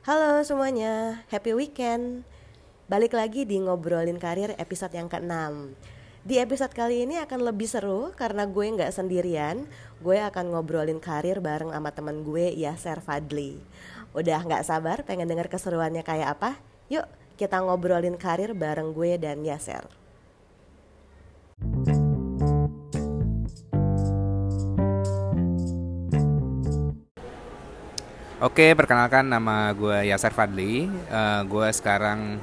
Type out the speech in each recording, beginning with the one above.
Halo semuanya, happy weekend. Balik lagi di ngobrolin karir episode yang ke-6. Di episode kali ini akan lebih seru karena gue nggak sendirian. Gue akan ngobrolin karir bareng sama temen gue Yaser Fadli. Udah nggak sabar pengen denger keseruannya kayak apa? Yuk kita ngobrolin karir bareng gue dan Yaser. Oke, perkenalkan nama gue Yaser Fadli. Uh, gue sekarang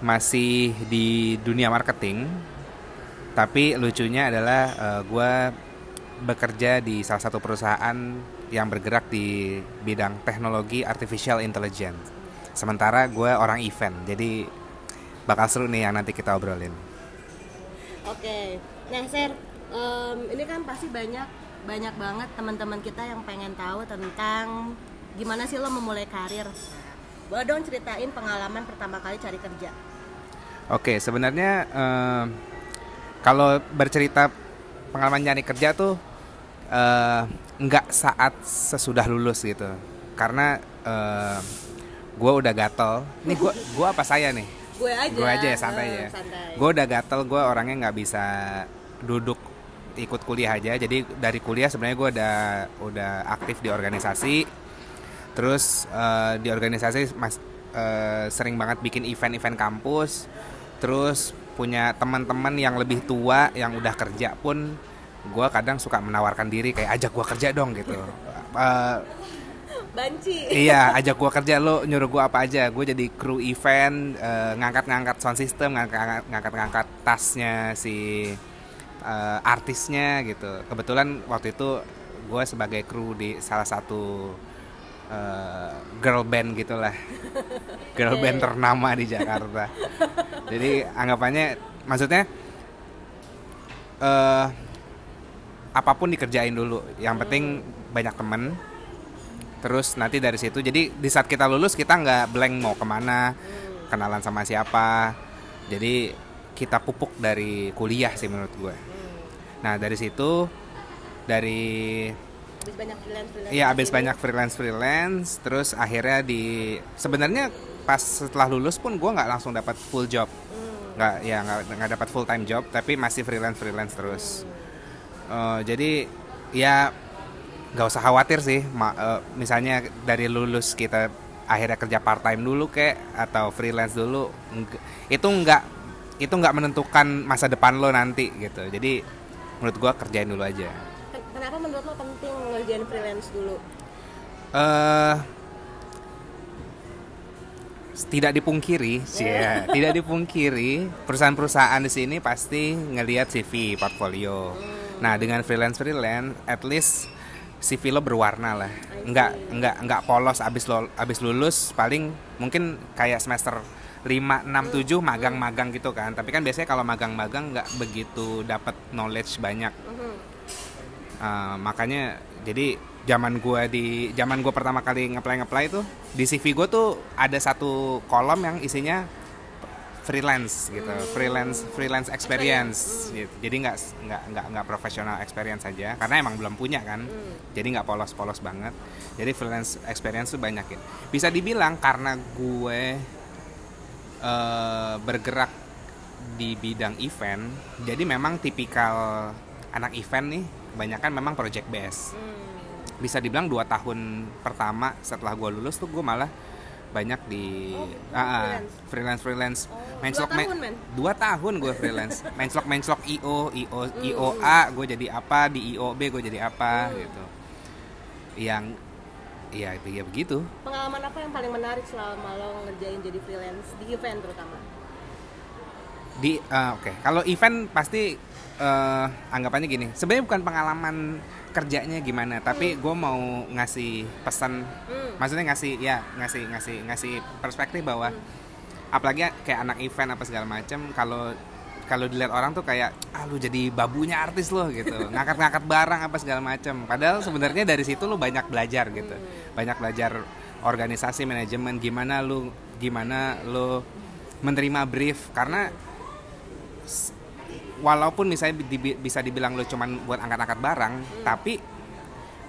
masih di dunia marketing, tapi lucunya adalah uh, gue bekerja di salah satu perusahaan yang bergerak di bidang teknologi artificial intelligence. Sementara gue orang event, jadi bakal seru nih yang nanti kita obrolin. Oke, nah Ser, um, ini kan pasti banyak banyak banget teman-teman kita yang pengen tahu tentang gimana sih lo memulai karir? Boleh dong ceritain pengalaman pertama kali cari kerja. Oke sebenarnya uh, kalau bercerita pengalaman cari kerja tuh uh, nggak saat sesudah lulus gitu. Karena uh, gue udah gatel. Nih gue gue apa saya nih? Gue aja. Gue aja ya santai ya. Gue udah gatel gue orangnya nggak bisa duduk ikut kuliah aja. Jadi dari kuliah sebenarnya gue udah udah aktif di organisasi terus uh, di organisasi mas uh, sering banget bikin event-event kampus. Terus punya teman-teman yang lebih tua yang udah kerja pun gue kadang suka menawarkan diri kayak ajak gue kerja dong gitu. Uh, banci. iya ajak gue kerja lo nyuruh gue apa aja. Gue jadi kru event ngangkat-ngangkat sound system ngangkat-ngangkat tasnya si uh, artisnya gitu. Kebetulan waktu itu gue sebagai kru di salah satu uh, girl band gitulah. Girl band ternama di Jakarta. Jadi anggapannya maksudnya uh, apa pun dikerjain dulu. Yang penting banyak temen. Terus nanti dari situ jadi di saat kita lulus kita nggak blank mau ke mana kenalan sama siapa. Jadi kita pupuk dari kuliah sih menurut gue. Nah dari situ dari abis banyak freelance freelance. Iya abis banyak freelance freelance terus akhirnya di sebenarnya pas setelah lulus pun gue nggak langsung dapat full job. Hmm. nggak ya nggak nggak dapat full time job tapi masih freelance freelance terus. Hmm. uh, jadi ya nggak usah khawatir sih Ma, uh, misalnya dari lulus kita akhirnya kerja part time dulu kayak atau freelance dulu itu nggak itu nggak menentukan masa depan lo nanti gitu. Jadi menurut gue kerjain dulu aja. Kenapa menurut lo penting ngerjain freelance dulu? Uh, tidak dipungkiri sih ya, tidak dipungkiri perusahaan-perusahaan di sini pasti ngelihat CV portfolio. Hmm. Nah dengan freelance freelance, at least CV lo berwarna lah, nggak nggak nggak polos abis lo abis lulus paling mungkin kayak semester 5, 6, 7 magang-magang gitu kan. Tapi kan biasanya kalau magang-magang nggak begitu dapat knowledge banyak. Uh, makanya jadi zaman gue di zaman gue pertama kali ngeplay ngeplay itu di CV gue tuh ada satu kolom yang isinya freelance gitu hmm. freelance freelance experience gitu. jadi nggak nggak nggak nggak profesional experience saja karena emang belum punya kan hmm. jadi nggak polos polos banget jadi freelance experience tuh banyak ya bisa dibilang karena gue uh, bergerak di bidang event jadi memang tipikal anak event nih kebanyakan memang project base hmm. bisa dibilang dua tahun pertama setelah gue lulus tuh gue malah banyak di oh, uh, freelance freelance oh, menclok dua tahun, men? dua tahun gue freelance menclok menclok io io mm. io a gue jadi apa di io b gue jadi apa mm. gitu yang ya ya begitu pengalaman apa yang paling menarik selama lo ngerjain jadi freelance di event terutama di uh, oke okay. kalau event pasti uh, anggapannya gini sebenarnya bukan pengalaman kerjanya gimana tapi hmm. gue mau ngasih pesan hmm. maksudnya ngasih ya ngasih ngasih ngasih perspektif bahwa hmm. apalagi kayak anak event apa segala macam kalau kalau dilihat orang tuh kayak ah lu jadi babunya artis loh gitu ngangkat-ngangkat barang apa segala macam padahal sebenarnya dari situ lu banyak belajar gitu hmm. banyak belajar organisasi manajemen gimana lu gimana lu menerima brief karena walaupun misalnya di, bisa dibilang lo cuman buat angkat-angkat barang hmm. tapi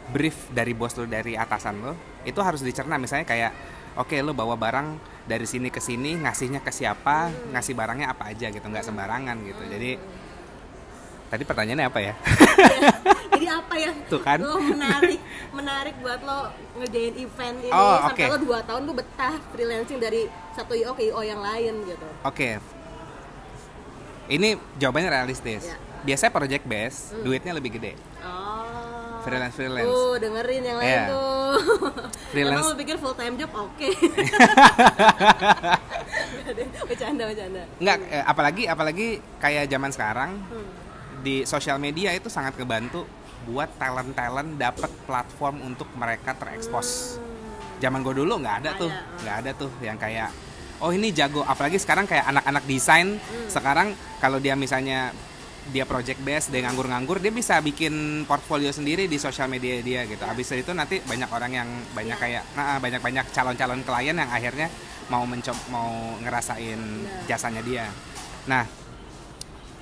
brief dari bos lo dari atasan lo itu harus dicerna. Misalnya kayak oke lo bawa barang dari sini ke sini ngasihnya ke siapa ngasih barangnya apa aja gitu nggak sembarangan gitu. Jadi tadi pertanyaannya apa ya? Jadi apa yang Tuh kan. lo menarik menarik buat lo ngerjain event ini. Oh, sampai lo dua tahun lo betah freelancing dari satu IO ke IO yang lain gitu. oke ini jawabannya realistis Ya. biasanya project base duitnya lebih gede Oh. freelance freelance Tuh dengerin yang lain Iya. tuh. Freelance. Emang lo pikir full time job oke. bercanda bercanda. Nggak, eh, apalagi apalagi kayak zaman sekarang Hmm. di sosial media itu sangat kebantu buat talent talent dapat platform untuk mereka terekspos. Zaman gue dulu nggak ada tuh, Ada. nggak ada tuh yang kayak oh ini jago. Apalagi sekarang kayak anak-anak desain sekarang kalau dia misalnya dia project base dia nganggur-nganggur dia bisa bikin portfolio sendiri di sosial media dia gitu. Abis itu nanti banyak orang yang banyak kayak nah, banyak-banyak calon-calon klien yang akhirnya mau mencoba mau ngerasain jasanya dia. Nah,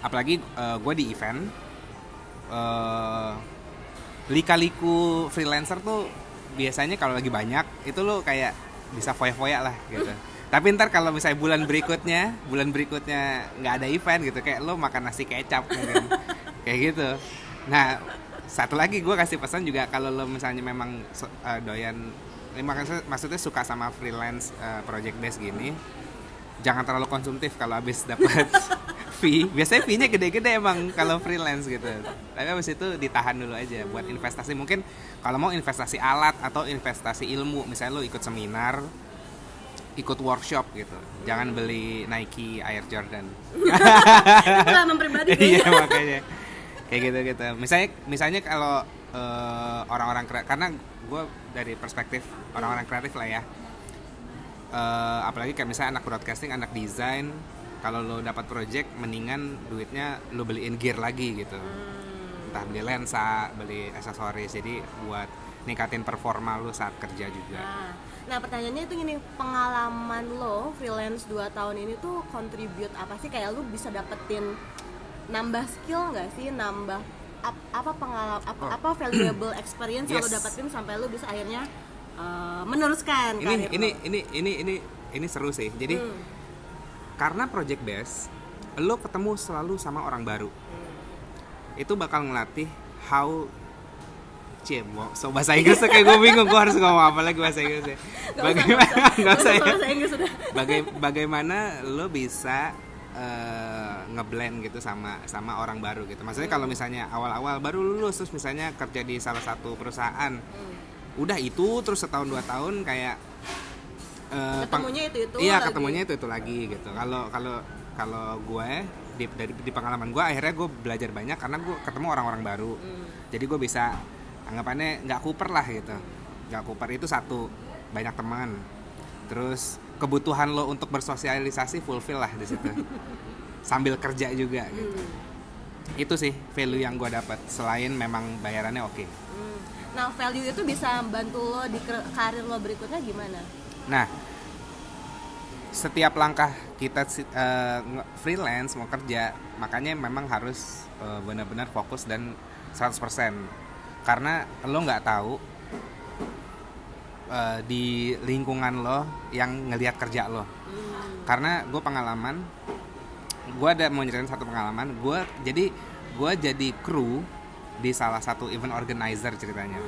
apalagi gue di event eh lika-liku freelancer tuh biasanya kalau lagi banyak itu lo kayak bisa foya-foya lah gitu tapi ntar kalau misalnya bulan berikutnya bulan berikutnya nggak ada event gitu kayak lo makan nasi kecap mungkin kayak gitu. Nah satu lagi gue kasih pesan juga kalau lo misalnya memang eh, doyan eh, maksudnya, suka sama freelance eh, project base gini jangan terlalu konsumtif kalau habis dapat fee. Biasanya fee-nya gede-gede emang kalau freelance gitu. Tapi habis itu ditahan dulu aja buat investasi. Mungkin kalau mau investasi alat atau investasi ilmu misalnya lo ikut seminar ikut workshop gitu. Jangan beli Nike Air Jordan. Itu pengalaman pribadi iya makanya. Kayak gitu gitu. Misalnya misalnya kalau eh, orang-orang karena gue dari perspektif orang-orang kreatif lah ya. Eh, apalagi kayak misalnya anak broadcasting anak desain kalau lo dapat project mendingan duitnya lo beliin gear lagi gitu. Entah beli lensa beli aksesoris. Jadi buat ningkatin performa lo saat kerja juga Nah, nah pertanyaannya itu gini, pengalaman lo freelance 2 tahun ini tuh contribute apa sih? Kayak lo bisa dapetin nambah skill nggak sih? Nambah ap- apa pengalaman apa, Oh. apa valuable experience yang lo Yes. dapetin sampai lo bisa akhirnya uh, meneruskan ini ini lo? ini ini ini ini seru sih jadi Hmm. karena project base lo ketemu selalu sama orang baru itu bakal ngelatih how Cie, mau so bahasa Inggris kayak gue bingung gue harus ngomong apa lagi bahasa Inggrisnya Nggak usah, bagaimana nggak usah. ya Inggris. Baga- bagaimana lo bisa eh, ngeblend gitu sama sama orang baru gitu maksudnya kalau misalnya awal-awal baru lulus terus misalnya kerja di salah satu perusahaan udah itu terus setahun dua tahun kayak peng- Ketemunya itu-itu iya lagi. ketemunya itu itu lagi gitu kalau kalau kalau gue di dari di pengalaman gue akhirnya gue belajar banyak karena gue ketemu orang-orang baru Hmm. jadi gue bisa anggapannya nggak kuper lah gitu. Nggak kuper. Itu satu banyak teman. Terus kebutuhan lo untuk bersosialisasi fulfill lah di situ. Sambil kerja juga gitu. Hmm. itu sih value yang gue dapat selain memang bayarannya oke. Hmm. Nah, value itu bisa bantu lo di karir lo berikutnya gimana? Nah, setiap langkah kita nge- freelance mau kerja, makanya memang harus eh, benar-benar fokus dan 100% karena lo nggak tahu eh, di lingkungan lo yang ngelihat kerja lo. Karena gue pengalaman, gue ada mau nyeritain satu pengalaman. Gue jadi gue jadi kru di salah satu event organizer ceritanya.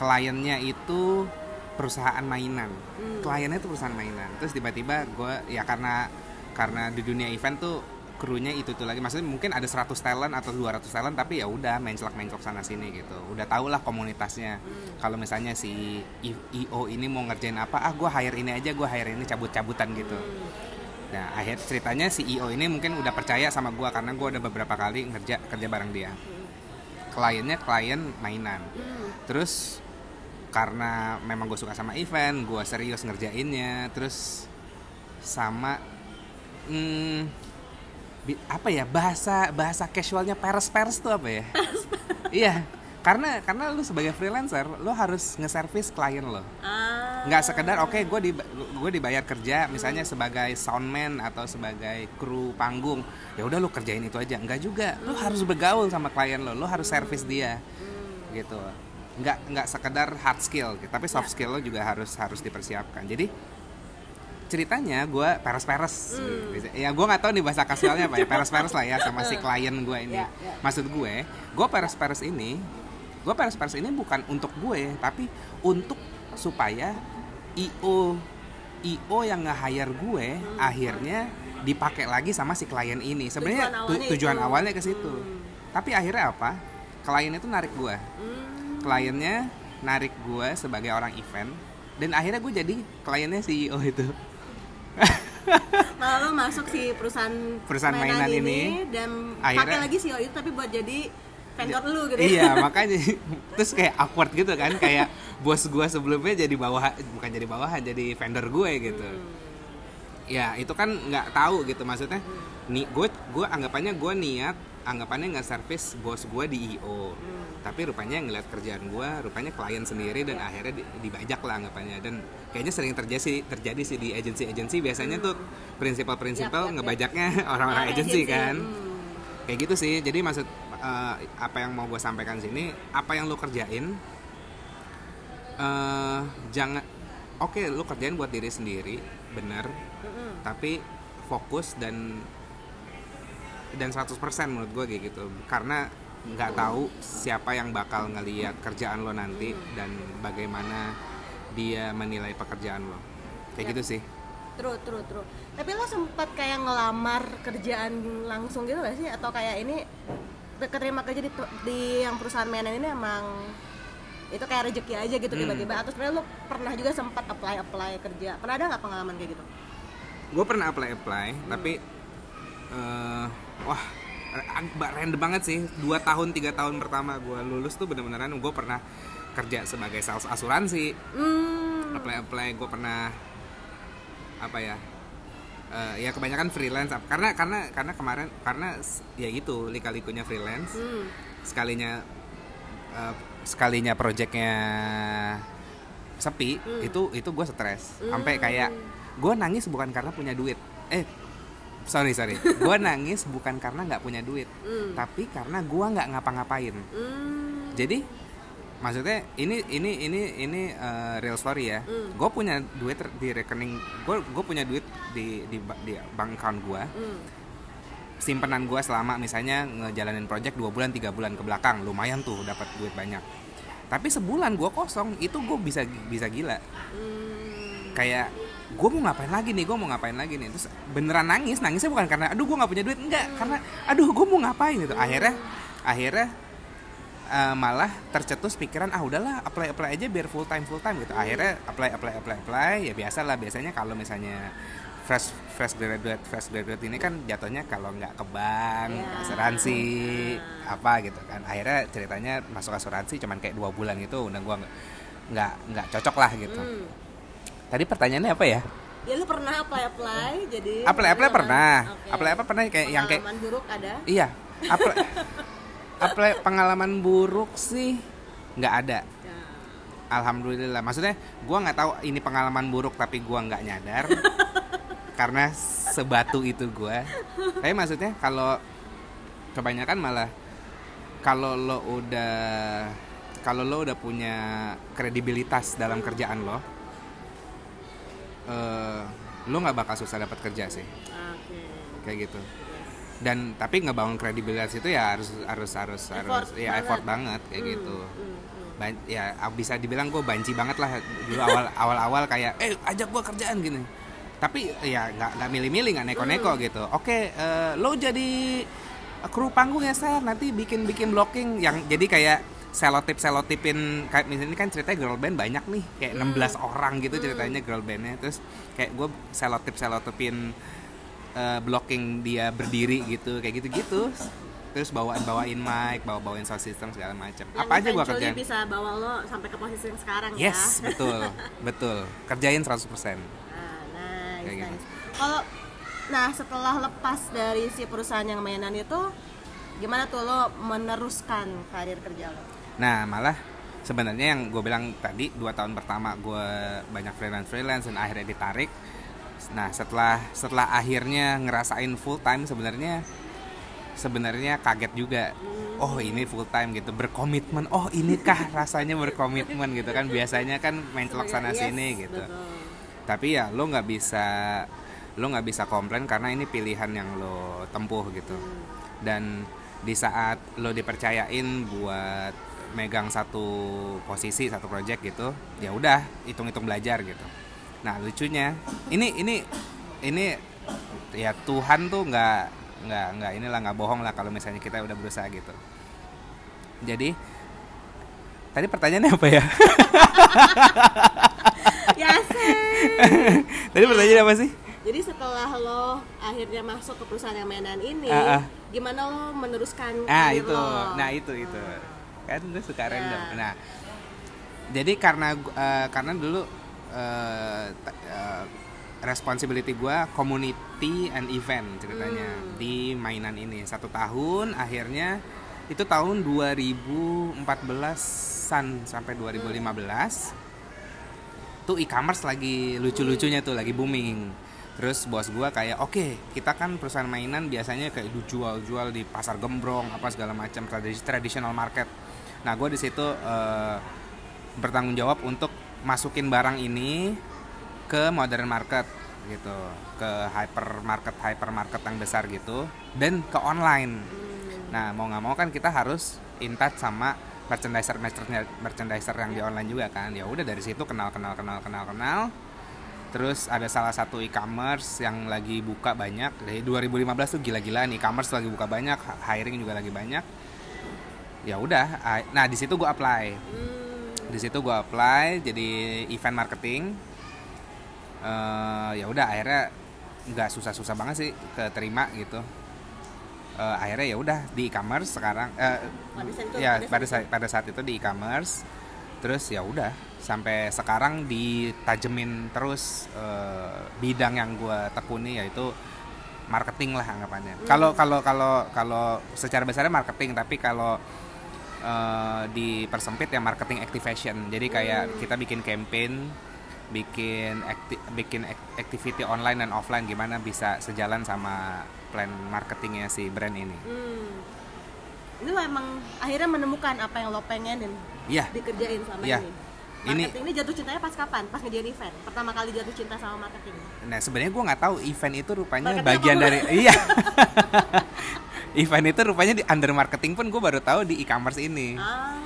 Kliennya itu perusahaan mainan. Kliennya itu perusahaan mainan. Terus tiba-tiba gue ya karena karena di dunia event tuh krunya itu tuh lagi maksudnya mungkin ada 100 talent atau 200 talent tapi ya udah mencelak mencelok sana sini gitu udah tau lah komunitasnya kalau misalnya si io ini mau ngerjain apa ah gue hire ini aja gue hire ini cabut cabutan gitu Nah, akhir ceritanya si IO ini mungkin udah percaya sama gua karena gua udah beberapa kali ngerja kerja bareng dia. Kliennya klien mainan. Terus karena memang gue suka sama event, gua serius ngerjainnya. Terus sama hmm, apa ya bahasa bahasa casualnya peres peres tuh apa ya? iya, karena karena lu sebagai freelancer, lu harus nge-service klien lo. Ah. nggak sekedar oke gue di gue dibayar kerja misalnya sebagai soundman atau sebagai kru panggung ya udah lu kerjain itu aja. Nggak juga. Lu harus bergaul sama klien lo lu harus servis dia gitu. Nggak nggak sekedar hard skill tapi soft Ya. skill lo juga harus harus dipersiapkan. Jadi ceritanya gue peres-peres Hmm. ya gue nggak tahu nih bahasa kasualnya apa ya peres-peres lah ya sama si klien gue ini Ya, ya. maksud gue gue peres-peres ini gue peres-peres ini bukan untuk gue tapi untuk supaya io io yang nge-hire gue Hmm. akhirnya dipakai lagi sama si klien ini sebenarnya Tujuan tu- awalnya tujuan itu. awalnya ke situ Hmm. tapi akhirnya apa klien itu narik gue Hmm. kliennya narik gue sebagai orang event dan akhirnya gue jadi kliennya CEO itu Malah lo masuk si perusahaan Perusahaan mainan ini, dan akhirnya- pakai lagi CEO itu tapi buat jadi vendor lu gitu. iya makanya terus kayak awkward gitu kan kayak bos gue sebelumnya jadi bawah bukan jadi bawahan jadi vendor gue gitu ya itu kan nggak tahu gitu. Maksudnya nih gue gue anggapannya gue niat anggapannya nggak servis bos gue di io tapi rupanya ngeliat kerjaan gue rupanya klien sendiri dan akhirnya di- dibajak lah anggapannya. Dan kayaknya sering terjadi sih terjadi sih di agensi-agensi. Biasanya tuh prinsipal-prinsipal Yap, yap, yap. ngebajaknya orang-orang Orang agensi kan. Hmm. kayak gitu sih. Jadi maksud eh, apa yang mau gue sampaikan sini apa yang lo kerjain eh jangan oke lo kerjain buat diri sendiri bener Mm-mm. tapi fokus dan dan 100% menurut gue kayak gitu karena nggak tahu siapa yang bakal ngeliat kerjaan lo nanti dan bagaimana dia menilai pekerjaan lo kayak Yap. gitu sih True, true, true. Tapi lo sempat kayak ngelamar kerjaan langsung gitu gak sih? Atau kayak ini keterima kerja di, di yang perusahaan mainan ini emang itu kayak rezeki aja gitu Hmm. tiba-tiba. Atau sebenarnya lo pernah juga sempat apply apply kerja? Pernah ada nggak pengalaman kayak gitu? Gue pernah apply apply tapi eh, wah ag- random banget sih. Dua tahun tiga tahun pertama gue lulus tuh bener-beneran gue pernah kerja sebagai sales asuransi. Hmm. Apply apply gue pernah apa ya eh, ya kebanyakan freelance karena karena karena kemarin karena ya itu lika-likunya freelance. Hmm. Sekalinya eh, sekalinya projectnya sepi Hmm. itu itu gue stres. Sampai kayak gue nangis bukan karena punya duit. Eh sorry sorry. Gue nangis bukan karena nggak punya duit Hmm. tapi karena gue nggak ngapa-ngapain. Hmm. Jadi maksudnya ini ini ini ini uh, real story ya. Hmm. gue punya duit di rekening gue gue punya duit di di, di bank account gue hmm simpenan gue selama misalnya ngejalanin project dua bulan tiga bulan ke belakang. Lumayan tuh dapat duit banyak. Tapi sebulan gue kosong itu gue bisa bisa gila. Hmm. Kayak gue mau ngapain lagi nih gue mau ngapain lagi nih. Terus beneran nangis nangisnya bukan karena aduh gue nggak punya duit. Enggak karena aduh gue mau ngapain? Gitu. Akhirnya akhirnya eh, malah tercetus pikiran ah udahlah apply apply aja biar full time full time. Gitu. Akhirnya apply apply apply apply. Ya biasa lah biasanya kalau misalnya fresh fresh graduate fresh graduate ini kan jatuhnya kalau nggak ke bank Ya. asuransi apa gitu kan akhirnya ceritanya masuk asuransi cuman kayak dua bulan gitu udah gue nggak nggak cocok lah gitu hmm. Tadi pertanyaannya apa ya? ya lu pernah apply apply jadi Apply apply pengalaman- pernah. Oke. Apply apa pernah kayak yang kayak pengalaman buruk ada iya. Apply apply pengalaman buruk sih nggak ada. Ya. Alhamdulillah. Maksudnya gua nggak tahu ini pengalaman buruk tapi gua nggak nyadar. karena sebatu itu gua. Tapi maksudnya kalau kebanyakan malah kalau lo udah kalau lo udah punya kredibilitas dalam kerjaan lo eh, lo nggak bakal susah dapat kerja sih oke kayak gitu dan tapi ngebangun kredibilitas itu ya harus harus harus harus ya banget. effort banget kayak Hmm, gitu hmm, hmm. Ban- ya bisa dibilang gue banci banget lah dulu awal awal awal kayak eh ajak gue kerjaan gini tapi ya nggak nggak milih-milih nggak neko-neko Hmm. gitu. Oke eh, lo jadi kru panggung ya Sar nanti bikin bikin blocking yang jadi kayak selotip selotipin kayak misalnya ini kan ceritanya girl band banyak nih kayak Hmm. 16 orang gitu ceritanya girl bandnya. Terus kayak gue selotip selotipin eh, blocking dia berdiri gitu kayak gitu gitu terus bawaan bawain mic bawa bawain sound system segala macam apa aja gue kerjain? bisa bawa lo sampai ke posisi yang sekarang yes ya. betul betul. Kerjain 100% Ah, nice, Kayak gitu. nice. Kalau nah setelah lepas dari si perusahaan yang mainan itu gimana tuh lo meneruskan karir kerja lo? Nah malah sebenarnya yang gue bilang tadi dua tahun pertama gue banyak freelance freelance dan akhirnya ditarik. Nah setelah setelah akhirnya ngerasain full time sebenarnya sebenarnya kaget juga oh ini full time gitu berkomitmen oh inikah rasanya berkomitmen gitu kan biasanya kan main celok sana Yes, sini gitu betul. Tapi ya lo nggak bisa lo nggak bisa komplain karena ini pilihan yang lo tempuh gitu. Dan di saat lo dipercayain buat megang satu posisi satu project gitu ya udah hitung-hitung belajar gitu. Nah lucunya ini ini ini ya Tuhan tuh nggak nggak nggak inilah nggak bohong lah kalau misalnya kita udah berusaha gitu. Jadi tadi pertanyaannya apa ya ya sih tadi pertanyaannya apa sih? Jadi setelah lo akhirnya masuk ke perusahaan yang mainan ini Ah, ah. gimana lo meneruskan ah karir itu. lo? nah itu itu. Kan gue suka Ya. random. Nah jadi karena eh, karena dulu t- eh, responsibility gue community and event ceritanya Hmm. di mainan ini. Satu tahun akhirnya itu tahun 2014an sampai 2015 tuh e-commerce lagi lucu-lucunya tuh lagi booming. Terus bos gua kayak oke kita kan perusahaan mainan biasanya kayak jual-jual di pasar gembrong apa segala macam tradisi traditional market. Nah gue di situ eh, bertanggung jawab untuk masukin barang ini ke modern market gitu. Ke hypermarket hypermarket yang besar gitu dan ke online. Nah mau nggak mau kan kita harus in touch sama merchandiser merchandiser yang di online juga kan. Ya udah dari situ kenal kenal kenal kenal kenal. Terus ada salah satu e-commerce yang lagi buka banyak. Dari 2015 tuh gila-gilaan e-commerce lagi buka banyak hiring juga lagi banyak. Ya udah ah, nah di situ gue apply. Hmm. di situ gue apply jadi event marketing. Eh, ya udah akhirnya nggak susah-susah banget sih keterima gitu Eh, akhirnya ya udah di e-commerce sekarang Pada saat itu- ya pada pada saat pada saat itu di e-commerce. Terus ya udah sampai sekarang ditajemin terus eh, bidang yang gue tekuni yaitu marketing lah anggapannya. Kalau kalau kalau kalau secara besarnya marketing tapi kalau eh, dipersempit ya marketing activation. Jadi kayak kita bikin campaign bikin acti- bikin ac- activity online dan offline gimana bisa sejalan sama plan marketingnya si brand ini Hmm. Ini lo emang akhirnya menemukan apa yang lo pengenin iya dikerjain selama Iya. ini. Ini- Marketing ini jatuh cintanya pas kapan? Pas ngedian event. Pertama kali jatuh cinta sama marketing. Nah sebenarnya gue nggak tahu event itu rupanya Marketing bagian dari iya. event itu rupanya di under marketing pun gue baru tahu di e-commerce ini. Ah.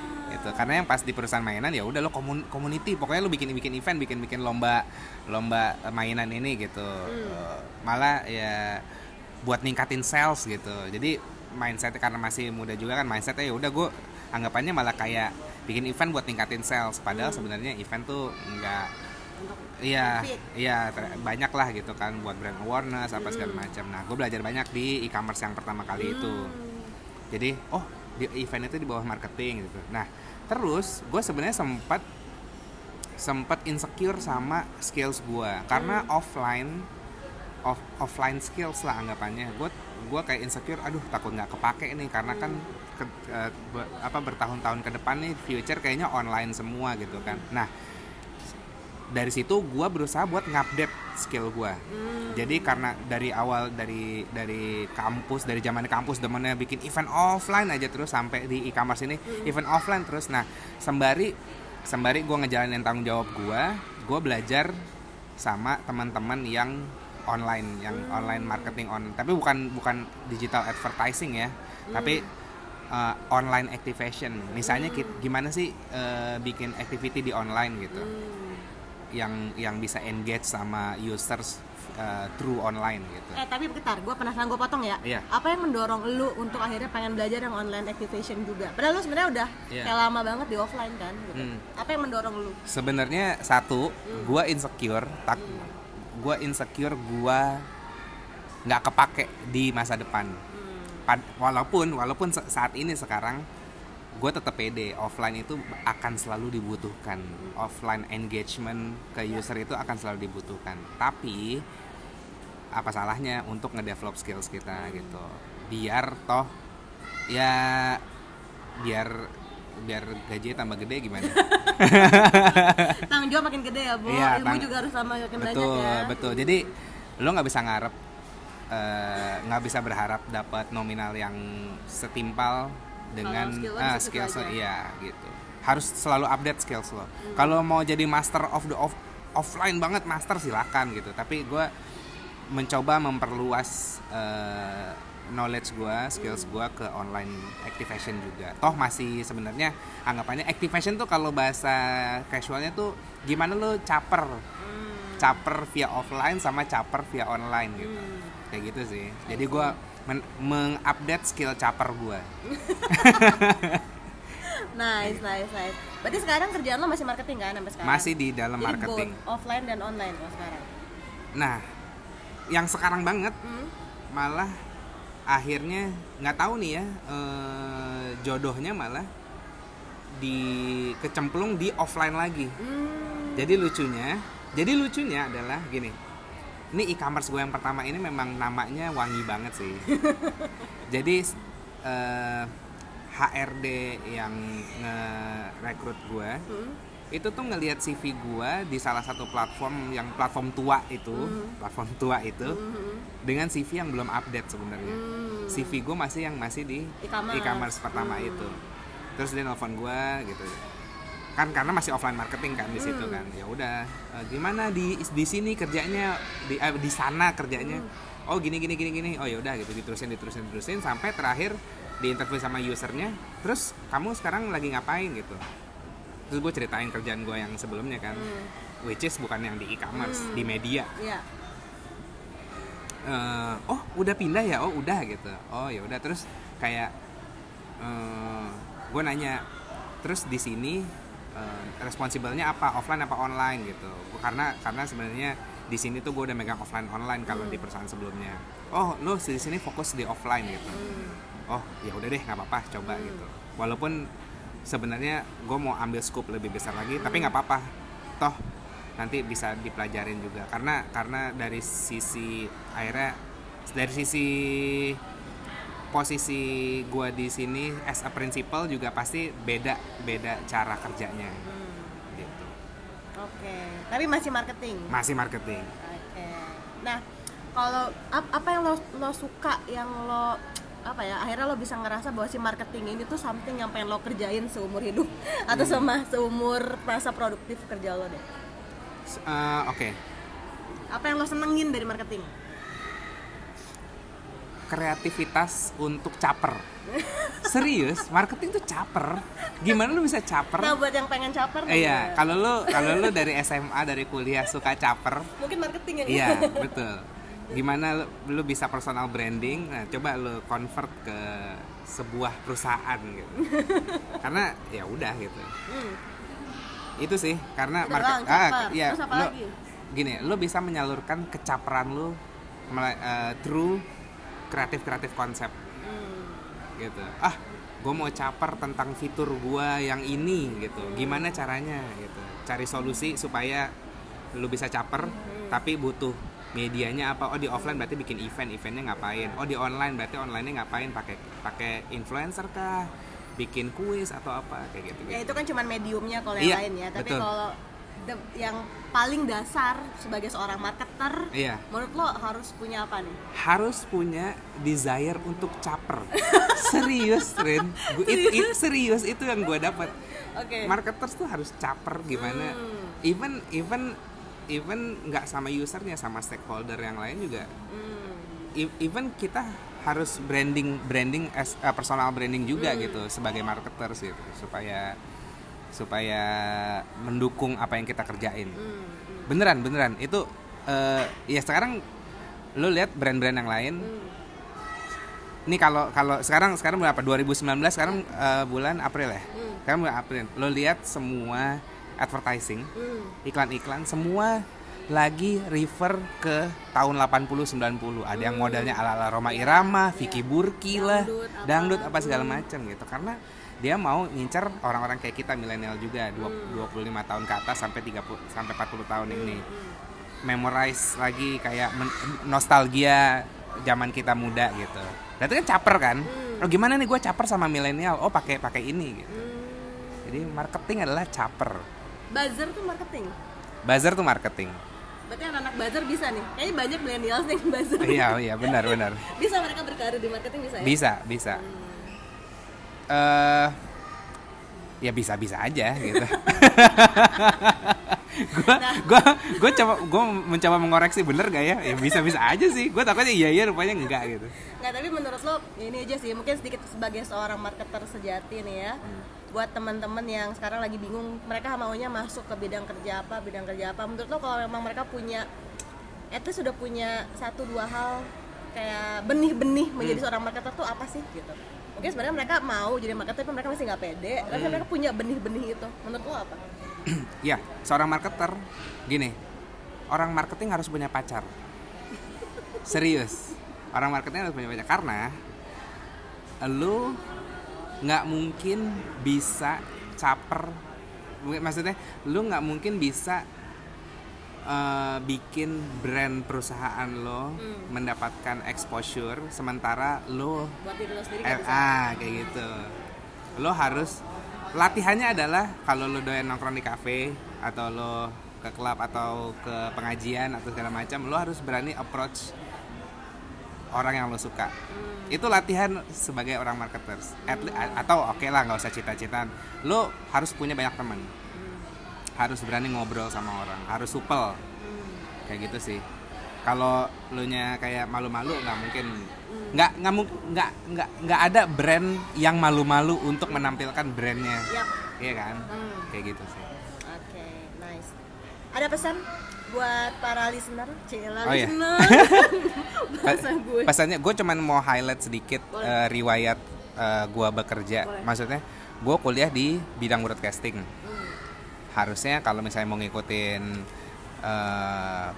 Gitu. Karena yang pas di perusahaan mainan ya udah lo komun community, pokoknya lo bikin bikin event, bikin bikin lomba lomba eh, mainan ini gitu. Eh, malah ya buat ningkatin sales gitu. Jadi mindset karena masih muda juga kan mindsetnya ya udah gue anggapannya malah kayak bikin event buat ningkatin sales. Padahal sebenarnya event tuh nggak Untuk Iya, iya banyak lah gitu kan buat brand awareness apa segala macam. Nah, gue belajar banyak di e-commerce yang pertama kali itu. Jadi, oh di event itu di bawah marketing gitu. Nah, terus gue sebenarnya sempat sempat insecure sama skills gue karena offline off, offline skills lah anggapannya. Gue gue kayak insecure, aduh takut nggak kepake nih karena kan ke- eh, be- apa bertahun-tahun ke depan nih future kayaknya online semua gitu kan. Nah, dari situ gue berusaha buat ngupdate skill gue jadi karena dari awal dari dari kampus dari zaman kampus demennya bikin event offline aja terus sampai di e-commerce ini event offline terus. Nah sembari sembari gue ngejalanin tanggung jawab gue gue belajar sama teman-teman yang online yang online marketing on tapi bukan bukan digital advertising ya tapi uh, online activation. Misalnya kit- gimana sih uh, bikin activity di online gitu yang yang bisa engage sama users uh, through online gitu. Eh tapi bentar, gue penasaran gue potong ya. Iya. Apa yang mendorong lu untuk akhirnya pengen belajar yang online activation juga? Padahal lu sebenarnya udah Iya. kayak lama banget di offline kan. Gitu. Hmm. Apa yang mendorong lu? Sebenarnya satu, gua insecure, tak gua insecure gua nggak kepake di masa depan. Pad- walaupun walaupun sa- saat ini sekarang gue tetap pede offline itu akan selalu dibutuhkan. Offline engagement ke user itu akan selalu dibutuhkan. Tapi apa salahnya untuk ngedevelop skills kita gitu? Biar toh ya biar biar gaji tambah gede gimana? Tanggung jawab makin gede ya, Bu. Iya, Ilmu tang- juga harus sama makin banyak betul ya. betul. Jadi lo nggak bisa ngarep eh, nggak bisa berharap dapat nominal yang setimpal dengan skill situ skills lo, iya gitu. Harus selalu update skills lo. Kalau mau jadi master of the off- offline banget master silakan gitu. Tapi gue mencoba memperluas eh, knowledge gue, skills gue ke online activation juga. Toh masih sebenarnya anggapannya activation tuh kalau bahasa casualnya tuh gimana lo caper, caper via offline sama caper via online gitu. Kayak gitu sih. Jadi gue men- mengupdate skill caper gue. Nice, nice, nice. Berarti sekarang kerjaan lo masih marketing kan sampai sekarang? Masih di dalam Jadi marketing. both offline dan online lo sekarang. Nah, yang sekarang banget Hmm? malah akhirnya nggak tahu nih ya eh, jodohnya malah di kecemplung di offline lagi. Hmm. Jadi lucunya, jadi lucunya adalah gini. Ini e-commerce gue yang pertama ini memang namanya wangi banget sih. jadi eh, HRD yang nge-rekrut gue Hmm? itu tuh ngelihat CV gue di salah satu platform yang platform tua itu, platform tua itu Hmm. dengan CV yang belum update sebenarnya. Hmm. CV gue masih yang masih di E-commerce. e-commerce pertama Hmm. itu. Terus dia nelfon gue gitu. Kan karena masih offline marketing kan di situ Hmm. kan. Ya udah, eh, gimana di di sini kerjanya di eh, di sana kerjanya. Hmm. Oh gini gini gini gini. Oh ya udah gitu diterusin diterusin diterusin sampai terakhir di interview sama usernya. Terus kamu sekarang lagi ngapain gitu? Terus gue ceritain kerjaan gue yang sebelumnya kan. Hmm. Which is bukan yang di e-commerce, Hmm. di media Iya. eh, oh udah pindah ya oh udah gitu oh ya udah terus kayak gue nanya terus di sini eh, responsibelnya apa offline apa online gitu. Karena karena sebenarnya di sini tuh gue udah megang offline online kalau di perusahaan sebelumnya. Oh lo di sini fokus di offline gitu. Hmm. oh ya udah deh nggak apa-apa coba gitu. Walaupun sebenarnya gue mau ambil scoop lebih besar lagi tapi nggak apa-apa. Toh nanti bisa dipelajarin juga. Karena karena dari sisi akhirnya dari sisi posisi gue di sini as a principal juga pasti beda beda cara kerjanya Hmm. gitu Oke. Tapi masih marketing. masih marketing Oke. Nah, kalau ap- apa yang lo lo suka yang lo apa ya akhirnya lo bisa ngerasa bahwa si marketing ini tuh something yang pengen lo kerjain seumur hidup atau sama seumur masa produktif kerja lo deh eh, oke apa yang lo senengin dari marketing kreativitas untuk caper serius marketing tuh caper gimana lu bisa caper nah buat yang pengen caper Eh, iya, ya. kalau lu kalau lu dari SMA dari kuliah suka caper, mungkin marketing yang iya betul. Gimana lu, lu bisa personal branding? Nah, coba lu convert ke sebuah perusahaan gitu. karena ya udah gitu. Hmm. Itu sih karena Udah market doang, caper. iya, Terus apa lu lagi? gini, lu bisa menyalurkan kecaperan lu mela- eh, through kreatif-kreatif konsep. Hmm. gitu. Ah gue mau caper tentang fitur gue yang ini gitu. Gimana caranya gitu. Cari solusi supaya lu bisa caper tapi butuh medianya apa? Oh di offline berarti bikin event eventnya ngapain? Oh di online berarti onlinenya ngapain? Pakai pakai influencer kah? Bikin kuis atau apa? Kayak gitu, ya gitu. itu kan cuma mediumnya kalau yang Iya, lain ya. Tapi betul. kalau the- yang paling dasar sebagai seorang marketer iya. menurut lo harus punya apa nih? Harus punya desire untuk caper. Serius Rin. Gua- it- it- serius? itu yang gue dapat oke. Marketers tuh harus caper gimana. Hmm. even even even nggak sama usernya sama stakeholder yang lain juga. Hmm. E- even kita harus branding branding as uh, personal branding juga Hmm. gitu sebagai marketers gitu supaya supaya mendukung apa yang kita kerjain Hmm. Hmm. beneran beneran itu eh, ya sekarang lo lihat brand-brand yang lain Hmm. ini kalau kalau sekarang sekarang berapa 2019 sekarang eh, bulan April ya Hmm. sekarang bulan April lo lihat semua advertising Hmm. iklan-iklan semua lagi refer ke tahun 80 90 ada yang modelnya ala-ala Roma Irama, Vicky Burki lah, Dangdut, apa. dangdut apa segala macam gitu karena dia mau ngincer orang-orang kayak kita milenial juga dua- 25 tahun ke atas sampai 30 sampai 40 tahun ini memorize lagi kayak nostalgia zaman kita muda gitu. Berarti kan caper kan? Oh gimana nih gue caper sama milenial? Oh pakai pakai ini gitu. Jadi marketing adalah caper. Buzzer tuh marketing Buzzer tuh marketing. berarti anak-anak buzzer bisa nih kayaknya banyak millennials yang buzzer iya iya benar benar bisa mereka berkarir di marketing bisa ya bisa bisa eh ya bisa bisa aja gitu. Gue gue gue coba gue mencoba mengoreksi bener gak ya? Ya bisa bisa aja sih. Gue takutnya iya iya rupanya enggak gitu. Nggak tapi menurut lo ini aja sih mungkin sedikit sebagai seorang marketer sejati nih ya buat teman-teman yang sekarang lagi bingung mereka maunya masuk ke bidang kerja apa bidang kerja apa. Menurut lo kalau memang mereka punya itu sudah punya satu dua hal kayak benih-benih menjadi seorang marketer tuh apa sih gitu mungkin sebenarnya mereka mau jadi marketer tapi mereka masih nggak pede. Tapi mereka punya benih-benih itu. Menurut lo apa? Ya seorang marketer gini. Orang marketing harus punya pacar. Serius. Orang marketing harus punya pacar. Karena lu nggak mungkin bisa caper. Maksudnya lu nggak mungkin bisa eh, bikin brand perusahaan lo mendapatkan exposure sementara lo buat diri lo sendiri kayak gitu. Lo harus latihannya adalah kalau lo doyan nongkrong di cafe atau lo ke klub atau ke pengajian atau segala macam lo harus berani approach orang yang lo suka. Itu latihan sebagai orang marketers. At atau oke lah nggak usah cita-citaan. Lo harus punya banyak teman harus berani ngobrol sama orang harus supel kayak gitu sih kalau lo nya kayak malu-malu nggak mungkin nggak nggak nggak nggak nggak ada brand yang malu-malu untuk menampilkan brandnya Yap. iya kan Hmm. kayak gitu sih Oke, nice. Ada pesan buat para listener? Cila Oh, iya. listener. Bahasa gue. pesannya gue cuman mau highlight sedikit Boleh. eh, riwayat eh, gua bekerja Boleh. maksudnya gue kuliah di bidang broadcasting Hmm. Harusnya kalau misalnya mau ngikutin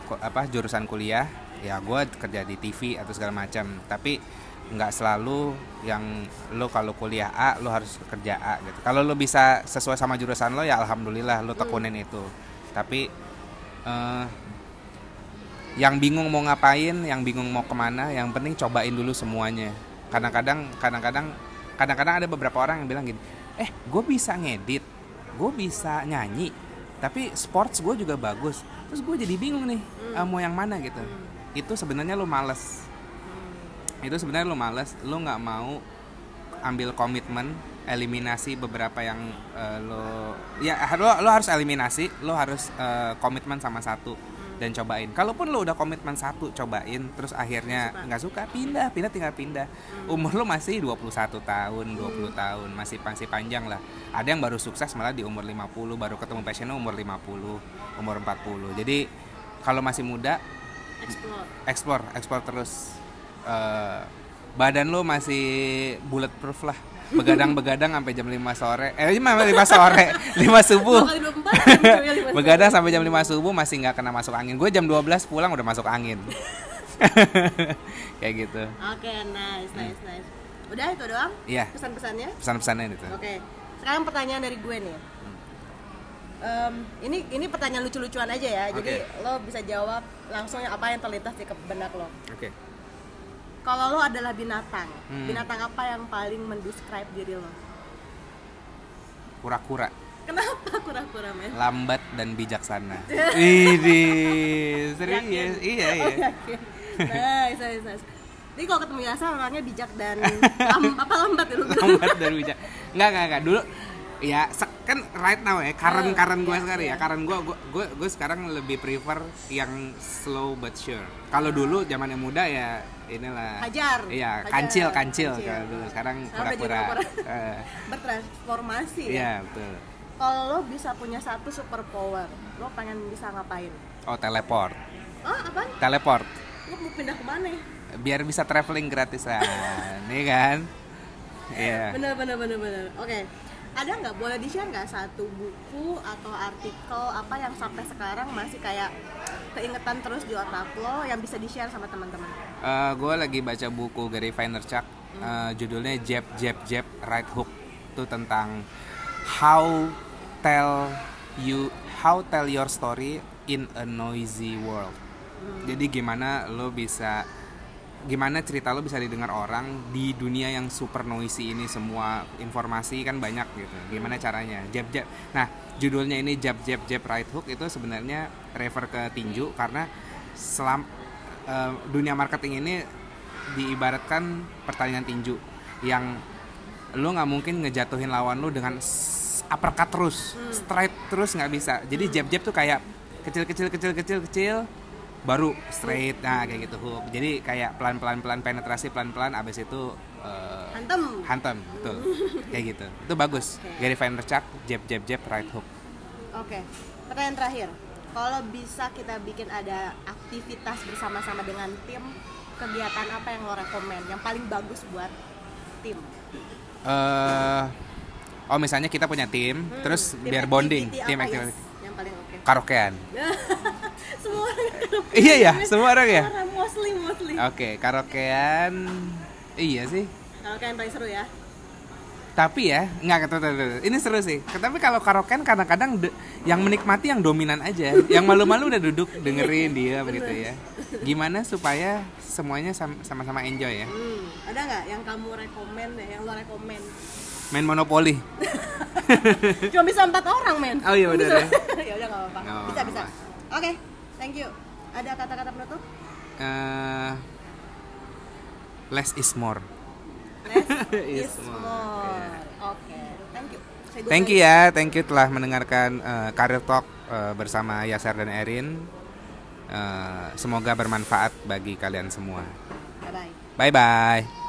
ko- apa jurusan kuliah ya gue kerja di TV atau segala macam. Tapi nggak selalu yang lo kalau kuliah A lo harus kerja A gitu. Kalau lo bisa sesuai sama jurusan lo ya alhamdulillah lo tekunin itu. Tapi eh, yang bingung mau ngapain yang bingung mau ke mana yang penting cobain dulu semuanya. Kadang-kadang kadang-kadang kadang-kadang ada beberapa orang yang bilang gini eh gue bisa ngedit gue bisa nyanyi tapi sports gue juga bagus. Terus gue jadi bingung nih eh, mau yang mana gitu? Itu sebenarnya lo males. Itu sebenarnya lo males lo nggak mau ambil komitmen eliminasi beberapa yang eh, lo ya lo lo harus eliminasi lo harus eh, komitmen sama satu dan cobain. Kalaupun lo udah komitmen satu cobain terus akhirnya nggak suka. pindah pindah tinggal pindah. Umur lo masih 21 tahun 20 tahun masih masih panjang lah. Ada yang baru sukses malah di umur 50 baru ketemu passionnya umur 50 umur 40 jadi kalau masih muda Explore. explore explore terus. Eh, badan lo masih bulletproof lah begadang-begadang sampai jam 5 sore eh mah 5 sore 5 subuh lima begadang sampai jam 5 subuh masih nggak kena masuk angin gue jam 12 pulang udah masuk angin kayak gitu Oke, nice, nice, nice. Udah itu doang? Iya. Pesan-pesannya? pesan-pesannya itu Oke. Sekarang pertanyaan dari gue nih. Em, ini ini pertanyaan lucu-lucuan aja ya. Jadi Oke. lo bisa jawab langsung yang apa yang terlintas di benak lo. oke Kalau lo adalah binatang, Hmm. binatang apa yang paling mendescribe diri lo? kura-kura Kenapa kura-kura men? lambat dan bijaksana ini serius Yakin? iya Oh, iya yakin. nice, nice, nice. Jadi kalau ketemu Yasa orangnya bijak dan lam- apa lambat ya lu lambat dan bijak nggak nggak nggak dulu ya se- kan right now ya karen karen gue iya, sekarang iya. ya karen gue gue gue sekarang lebih prefer yang slow but sure kalau dulu zaman yang muda ya inilah Hajar. iya Hajar. kancil kancil Kancil. kalau dulu sekarang pura-pura. Eh, Bertransformasi ya. iya betul Kalau lo bisa punya satu super power, lo pengen bisa ngapain? oh teleport Oh, apa? teleport Lo mau pindah ke mana? biar bisa traveling gratisan nih kan iya Bener, bener, bener, bener. Oke. Ada nggak boleh di share nggak satu buku atau artikel apa yang sampai sekarang masih kayak keingetan terus di otak lo yang bisa di share sama teman-teman? gue Eh, lagi baca buku Gary Vaynerchuk eh, judulnya Jab Jab Jab Right Hook itu tentang how tell you how tell your story in a noisy world. Jadi gimana lo bisa gimana cerita lo bisa didengar orang di dunia yang super noisy ini? Semua informasi kan banyak gitu. Gimana caranya? Jab jab. Nah judulnya ini jab jab jab right hook. Itu sebenarnya refer ke tinju karena selam eh, dunia marketing ini diibaratkan pertandingan tinju yang lo nggak mungkin ngejatuhin lawan lo dengan uppercut terus straight terus nggak bisa. Jadi jab jab tuh kayak kecil kecil kecil kecil kecil baru straight nah kayak gitu hook jadi kayak pelan pelan pelan penetrasi pelan pelan abis itu eh, Hantem. hantam betul kayak gitu itu bagus Oke. Gary Vaynerchuk jab jab jab right hook Oke. Pertanyaan terakhir. Kalau bisa kita bikin ada aktivitas bersama-sama dengan tim, kegiatan apa yang lo rekomen? Yang paling bagus buat tim? eh oh misalnya kita punya tim Hmm, terus tim biar activity bonding tim activity. Karaokean. Semua orang iya ya semua orang ya? Orang mostly mostly. oke karaokean. Iya sih. Kalau kalian paling seru ya. tapi ya nggak kata ini seru sih. Tapi kalau karaokean kadang-kadang yang menikmati yang dominan aja. Yang malu-malu udah duduk dengerin dia begitu ya. Gimana supaya semuanya sam- sama-sama enjoy ya? Hmm, ada nggak yang kamu rekomen ya, yang lo rekomen? Main monopoli Cuma bisa empat orang, men. Oh iya, bener Bisa. ya. ya udah nggak apa-apa. Bisa bisa. Oke, thank you. Ada kata-kata penutup? Eh, less is more Less is more. Oke, thank you. Thank you ya thank you telah mendengarkan eh, Career Talk eh, bersama Yasar dan Erin Eh, semoga bermanfaat bagi kalian semua Bye bye. bye bye